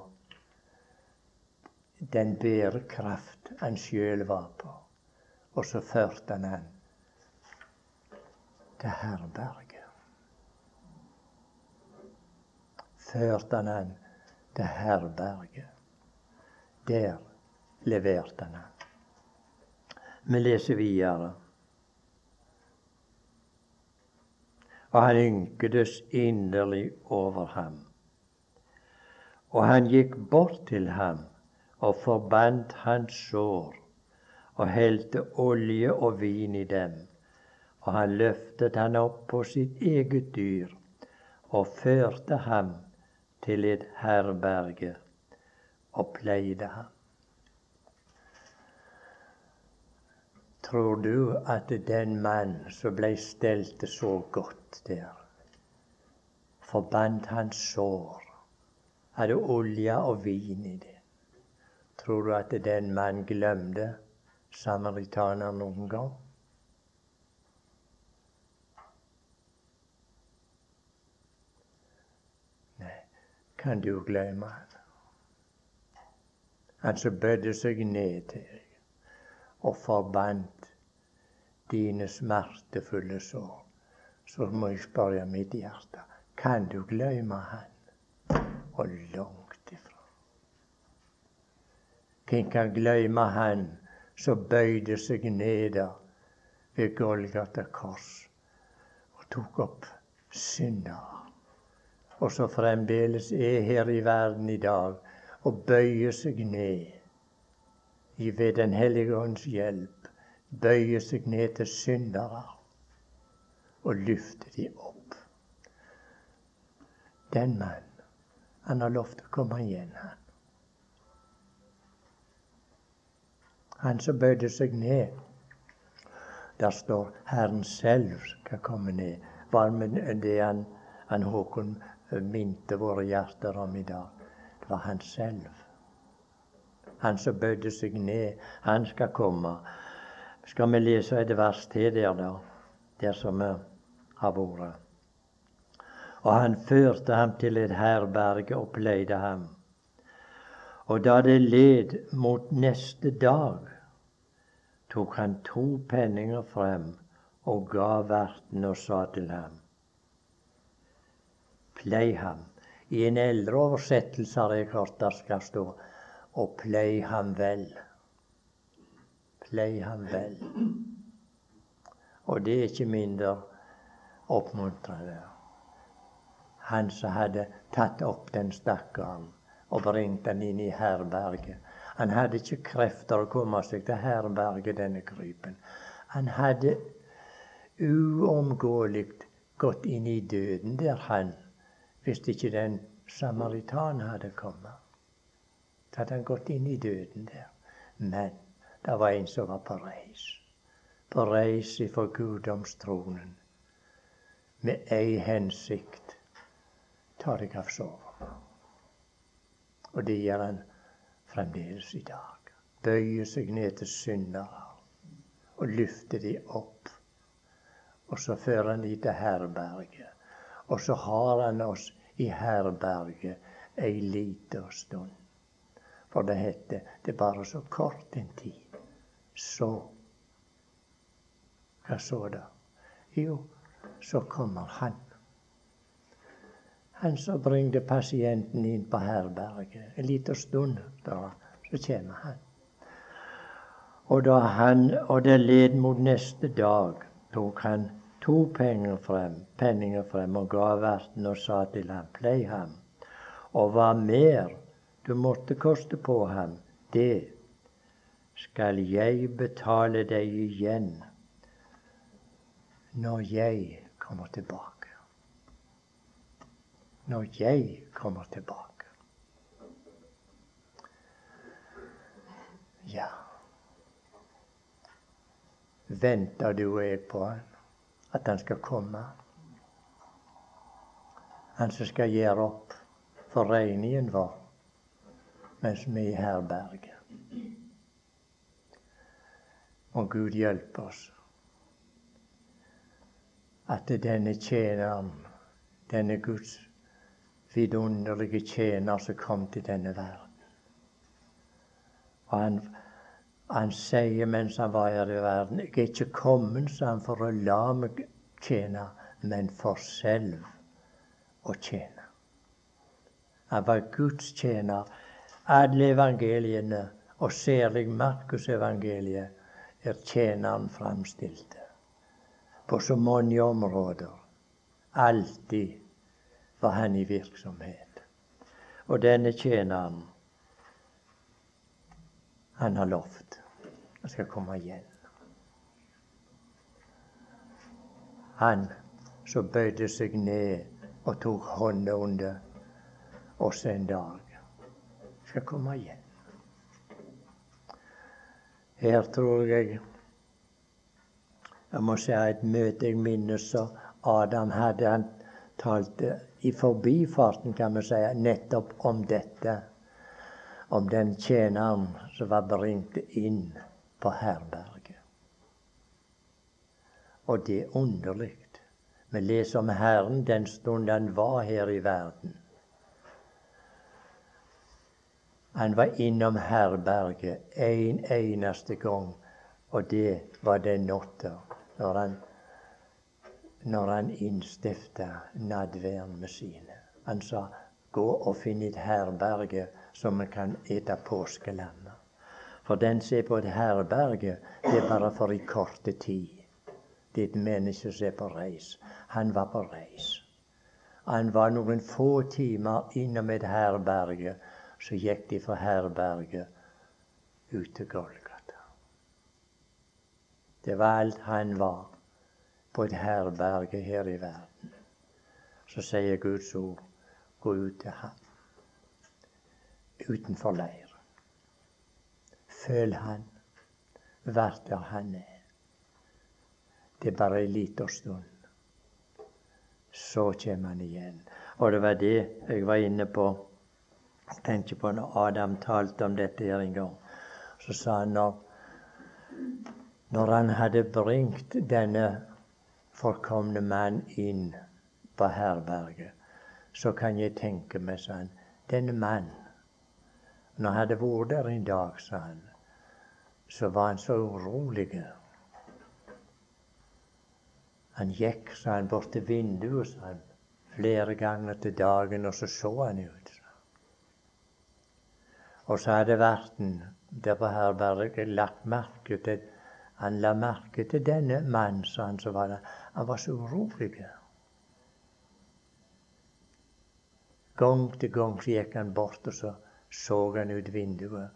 den bærekraft han sjøl var på. Og så førte han han til herberget. Førte han han til herberget. Der leverte han han. Vi leser videre. og han ynkedes inderlig over ham. Og han gikk bort til ham og forbandt hans sår og helte olje og vin i dem. Og han løftet han opp på sitt eget dyr og førte ham til et herberge og pleide ham. Tror du at den mann som blei stelt så godt der, forbandt hans sår, hadde olje og vin i det, tror du at den mann glemte samaritaner noen gang? Nei, kan du glemme han? Han som bødde seg ned til deg og forbandt dine smertefulle sår, så må jeg spørre mitt hjerte kan du glemme Han? Og langt. Hvem kan glemme Han som bøyde seg ned ved Golgata kors og tok opp syndere. Og så fremdeles er her i verden i dag og bøyer seg ned ved Den hellige ånds hjelp. Bøyer seg ned til syndere og løfter de opp. Den mannen, han har lov til å komme igjen, han. Han som bøyde seg ned. Der står Herren selv skal komme ned. Var det han, han Håkon minte våre hjerter om i dag. Det var han selv. Han som bøyde seg ned, han skal komme. Skal vi lese et vers til der, da? Der som vi har vært. Og han førte ham til et herberge og pleide ham. Og da det led mot neste dag, tok han to penninger frem og ga verten og sa til ham Plei ham. I en eldre oversettelse har jeg hørt det skal stå og plei ham vel. Plei ham vel. Og det er ikke mindre oppmuntrende. Han som hadde tatt opp den stakkaren og bringt den inn i herberget. Han hadde ikke krefter å komme seg til herberget, denne krypen. Han hadde uomgåelig gått inn i døden der, han hvis ikke den samaritan hadde kommet. Så hadde han gått inn i døden der. Men det var en som var på reis. På reis ifra guddomstronen. Med ei hensikt ta deg av sorgen. Og det gjør han fremdeles i dag. Bøyer seg ned til syndere og løfter de opp. Og så fører han de til herberget. Og så har han oss i herberget ei lita stund. For det heter det er bare så kort en tid. Så Hva så da? Jo, så kommer han. Han som bringte pasienten inn på herberget. En liten stund, da, så kommer han. Og da han, og det led mot neste dag, tok han to penger frem, penninger frem og ga verten og sa til ham, plei ham. Og hva mer du måtte koste på ham, det skal jeg betale deg igjen når jeg kommer tilbake. Når jeg kommer tilbake. Ja Venter du og jeg på han? at han skal komme. Han som skal gjøre opp for regningen vår mens vi er i herberget. Må Gud hjelpe oss. At denne tjeneren, denne Guds vidunderlige tjener som kom til denne verden Og han han sier mens han var her i verden Jeg er ikke kommet, sa han, for å la meg tjene, men for selv å tjene. Han var Guds tjener. Alle evangeliene, og særlig Markusevangeliet, er tjeneren framstilte. På så mange områder. Alltid var han i virksomhet. Og denne tjeneren han har lovt. Han skal komme igjen. Han som bøyde seg ned og tok hånda under oss en dag, skal komme igjen. Her tror jeg jeg må si et møte jeg minnes så Adam hadde. Han talte i forbifarten, kan vi si, nettopp om dette om den tjeneren som var bringt inn på herberget. Og det er underlig. Vi leser om Herren den stund han var her i verden. Han var innom herberget en eneste gang, og det var den natta når han, når han innstifta med sine. Han sa 'gå og finn et herberge så vi kan ete påskelammet. For den som er på et herberge, det er bare for i korte tid. Det er et menneske som er på reis. Han var på reis. Han var noen få timer innom et herberge. Så gikk de fra herberget ut til Golgata. Det var alt han var på et herberge her i verden. Så sier Guds ord gå ut til ham utenfor leir. Føl han, vær der han er. Det er bare ei lita stund. Så kommer han igjen. Og det var det jeg var inne på. Jeg tenker på når Adam talte om dette her en gang. Så sa han når, når han hadde bringt denne forkomne mann inn på herberget, så kan jeg tenke meg, sa han, denne mann Når han hadde vært der en dag, sa han, så var han så urolig. Han gikk, sa han, bort til vinduet, sa han, flere ganger til dagen, og så så han ut. Og så hadde verten der på herberget lagt merke til Han la merke til denne mannen, sa han, så var der. Han var så urolig. Gang til gang så gikk han bort, og så så han ut vinduet.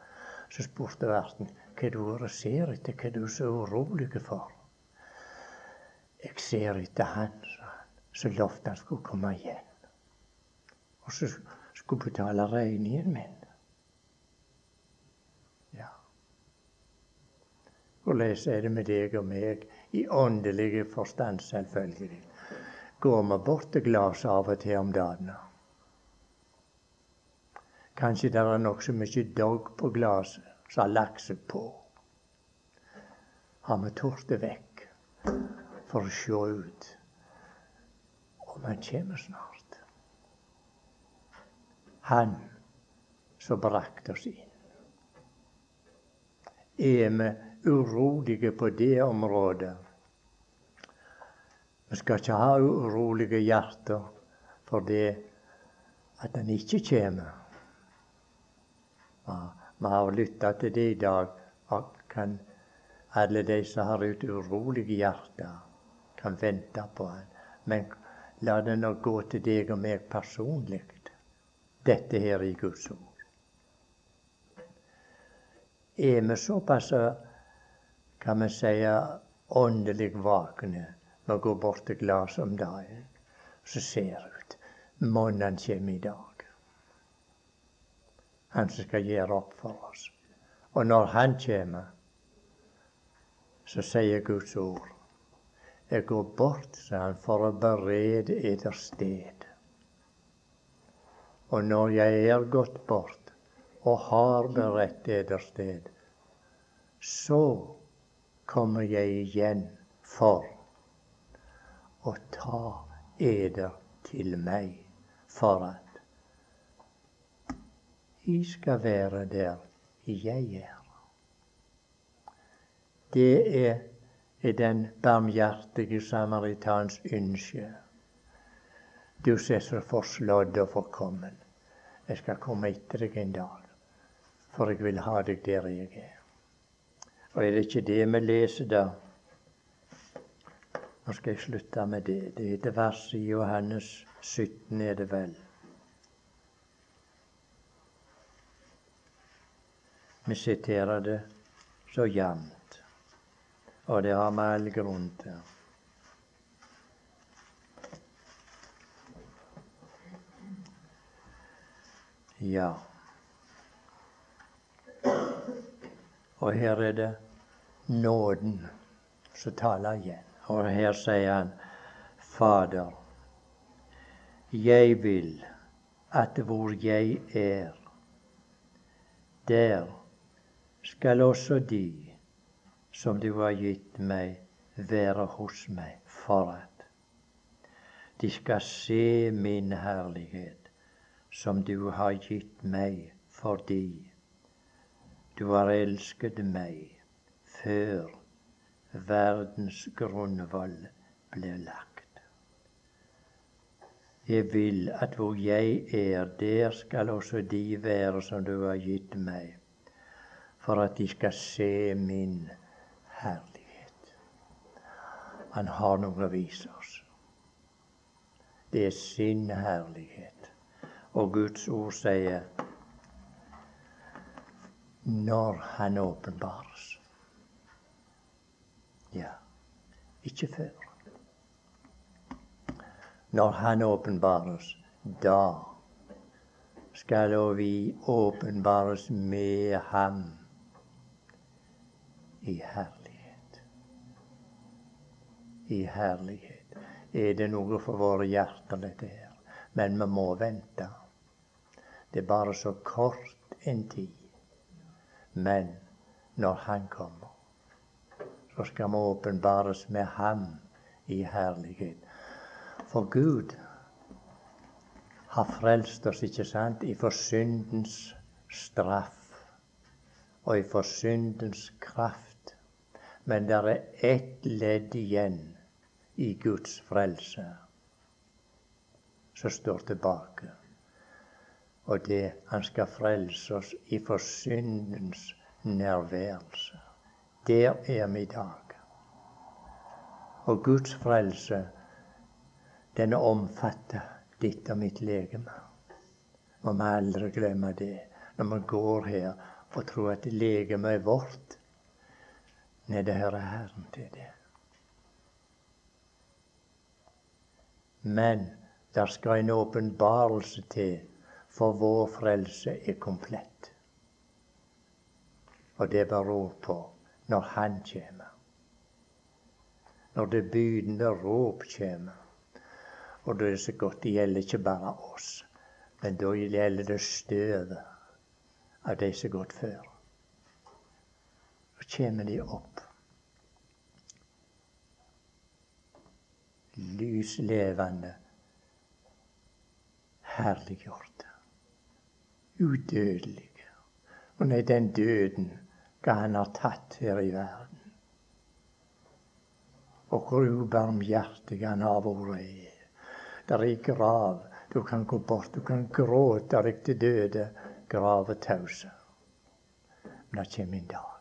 Så spurte verten hva du og ser etter, hva du er så urolig for. Jeg ser etter han, sa han. Så lovte han skulle komme igjen. Og så skulle betale regningen min. Ja. Hvordan er det med deg og meg i åndelig forstand, selvfølgelig? Går vi bort til glasset av og til om dagen? Kanskje det er nokså mye dogg på glasset som har lagt seg på. Har vi tort det vekk? for å se ut om han kommer snart. Han som brakte oss inn. Er vi urolige på det området? Vi skal ikke ha urolige hjerter for det at han ikke kommer. Vi har lytta til det i dag. og Kan alle de som har et urolig hjerte kan vente på han. Men la det nå gå til deg og meg personlig, dette her i Guds ord. Er vi såpass, kan vi si, åndelig vakne vi går bort til glasset om dagen, så ser ut Mon han kommer i dag. Han som skal gjøre opp for oss. Og når han kommer, så sier Guds ord jeg går bort, sa han, for å berede eder sted. Og når jeg er gått bort og har beredt eder sted, så kommer jeg igjen for å ta eder til meg, for at I skal være der jeg er. Det er den barmhjertige samaritans ønske. Du som er så forslått og forkommen. Jeg skal komme etter deg en dag, for jeg vil ha deg der jeg er. Og er det ikke det vi leser, da? Nå skal jeg slutte med det. Det heter verset i Johannes 17, er det vel. Vi siterer det så jevnt. Og det har vi all grunn til. Ja. Og her er det nåden som taler igjen. Og her sier han, Fader, jeg vil at hvor jeg er, der skal også de som du har gitt meg, være hos meg, for at de skal se min herlighet, som du har gitt meg, fordi du har elsket meg før verdens grunnvoll ble lagt. Jeg vil at hvor jeg er, der skal også de være som du har gitt meg, for at de skal se min herlighet. Han har noe å vise oss. Det er sin herlighet. Og Guds ord sier når Han åpenbares. Ja, ikke før. Når Han åpenbares, da skal òg vi åpenbares med Ham i herlighet. I herlighet. Er det noe for våre hjerter, dette her? Men vi må vente. Det er bare så kort en tid. Men når Han kommer, så skal vi åpenbares med Ham i herlighet. For Gud har frelst oss, ikke sant, ifra syndens straff og ifra syndens kraft. Men det er ett ledd igjen i Guds frelse som står tilbake. Og det han skal frelse oss ifra syndens nærværelse. Der er vi i dag. Og Guds frelse, den omfatter ditt og mitt legeme. Må vi aldri glemme det når vi går her og tror at legemet er vårt. Nei, det hører Herren til, det. Men der skal en åpenbarelse til, for vår frelse er komplett. Og det beror på når Han kommer. Når det bydende råp kommer. Og da er det så godt det gjelder ikke bare oss, men da gjelder det støvet av de som har gått før kommer de opp. Lyslevende, herliggjorte, udødelige. Og nei, den døden hva han har tatt her i verden. Og hvor ubarmhjertig han har vært. Der er grav. Du kan gå bort, du kan gråte deg til døde. Grave tause. Men det kommer en dag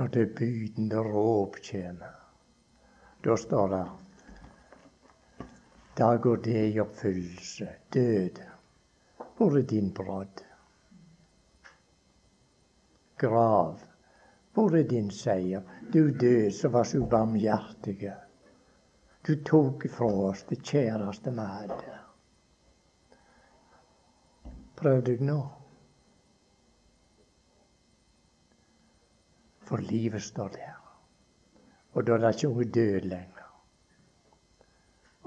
når det bydende råp kommer, Da står det Da går det i oppfyllelse. Død, hvor er din brodd? Grav, hvor er din seier? Du død som var så barmhjertige. Du tok fra oss det kjæreste vi hadde. Prøv deg nå. For livet står der. Og da er det ikke noe død lenger.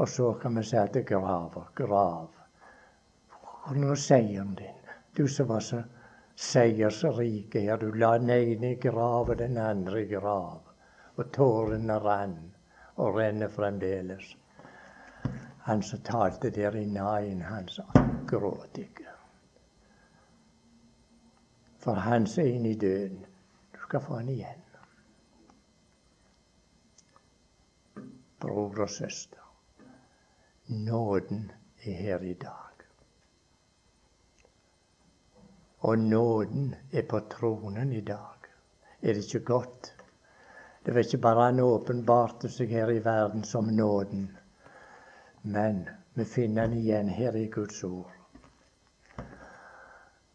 Og så kan vi si at det graver, grav. Hvor er seieren din? Du som var så seiersrik her. Du la den ene i grav og den andre i grav. Og tårene rann, og renner fremdeles. Han som talte der i naien, han sa gråt ikke. For han som er inne i døden, du skal få han igjen. Bror og søster, nåden er her i dag. Og nåden er på tronen i dag. Er det ikke godt? Det var ikke bare han åpenbarte seg her i verden som nåden, men vi finner den igjen her i Guds ord.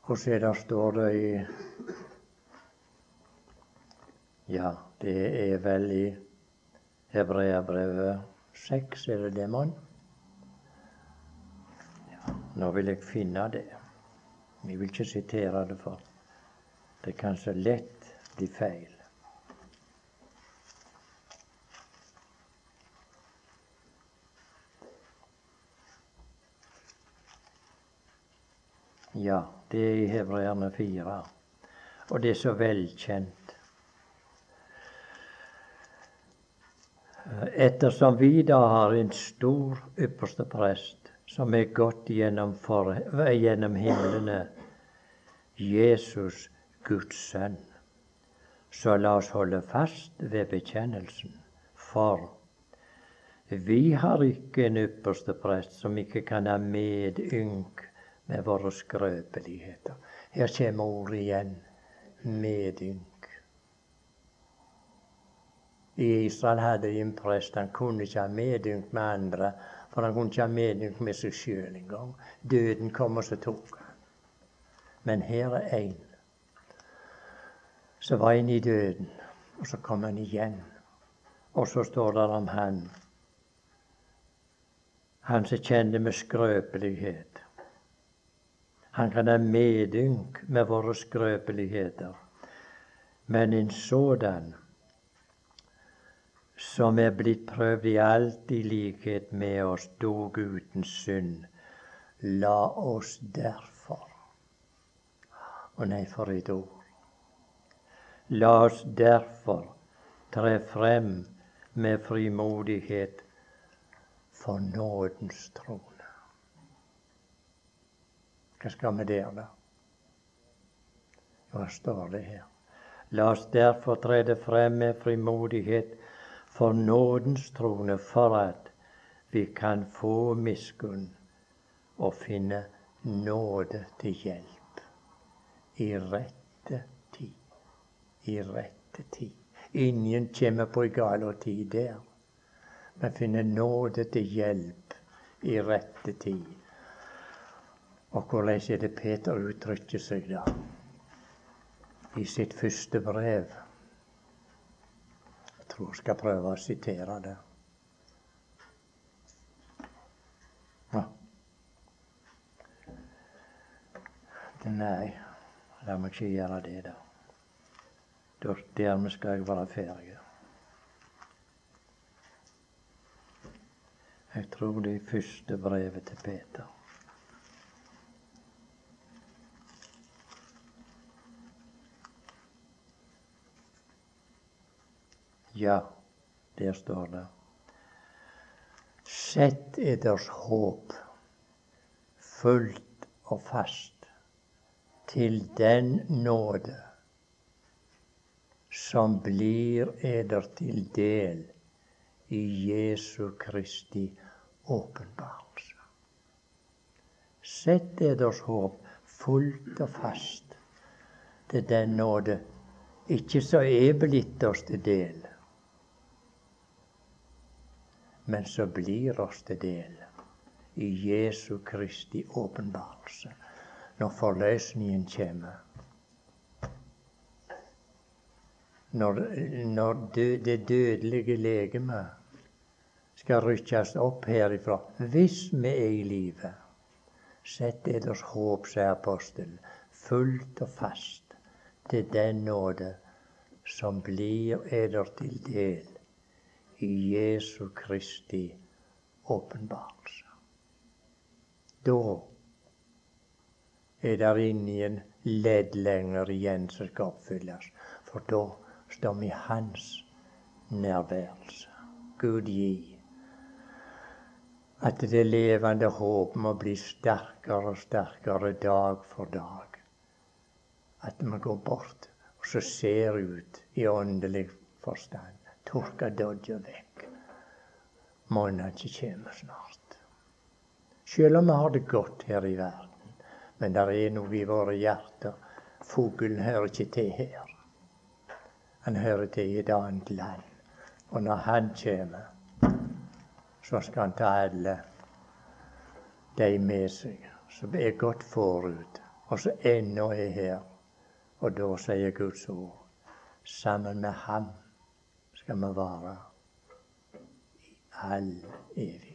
Og så der står det i ja, det er vel i Hebreabrevet 6, er det det, mon? Ja, nå vil jeg finne det. Vi vil ikke sitere det, for det kan så lett bli feil. Ja, det er i Hebreerne 4. Og det er så velkjent. Ettersom vi da har en stor ypperste prest som er gått gjennom, for, gjennom himlene, Jesus, Guds sønn, så la oss holde fast ved bekjennelsen. For vi har ikke en ypperste prest som ikke kan ha medynk med våre skrøpeligheter. Her kommer ordet igjen medynk. I Israel hadde de en prest. Han kunne ikke ha medynk med andre, for han kunne ikke ha medynk med seg sjøl engang. Døden kom og så tok han. Men her er én som var inne i døden, og så kom han igjen. Og så står det om han. Han som kjenner med skrøpelighet. Han kan ha medynk med våre skrøpeligheter. Men en sådan som er blitt prøvd i alt i likhet med oss, dog uten synd, la oss derfor Å nei, for et ord. La oss derfor tre frem med frimodighet for nådens trone. Hva skal vi der, da? Hva står det her? La oss derfor trede frem med frimodighet for nådens trone, for at vi kan få miskunn og finne nåde til hjelp i rette tid. I rette tid. Ingen kommer på ei gal tid der. Vi finner nåde til hjelp i rette tid. Og hvordan er det Peter uttrykker seg da? i sitt første brev. Tror jeg skal prøve å sitere det. Ja. Nei, la meg ikke gjøre det, da. Dermed skal jeg være ferdig. Jeg tror det er første brevet til Peter. Ja, der står det. Sett eders håp fullt og fast til den nåde som blir eder til del i Jesu Kristi åpenbarelse. Sett eders håp fullt og fast til den nåde, ikke så er blitt oss til del, men som blir oss til del i Jesu Kristi åpenbarelse når forløsningen kommer. Når, når død, det dødelige legeme skal rykkes opp herifra, hvis vi er i live. Sett eders håp, sier apostelen, fullt og fast til den nåde som blir eder til del i Jesu Kristi åpenbarelse. Da er det ingen ledd lenger igjen som skal oppfylles, for da står vi i Hans nærværelse. Gud gi at det levende håp må bli sterkere og sterkere dag for dag. At vi går bort og så ser ut i åndelig forstand tørka dodja vekk. Måneden kommer snart. Selv om vi har det godt her i verden, men det er noe i våre hjerter. Fuglen hører ikke til her. Han hører til i et annet land. Og når han kommer, så skal han ta alle de med seg som er gått forut, og som ennå er her. Og da sier Guds ord sammen med ham skal vi være i all evighet.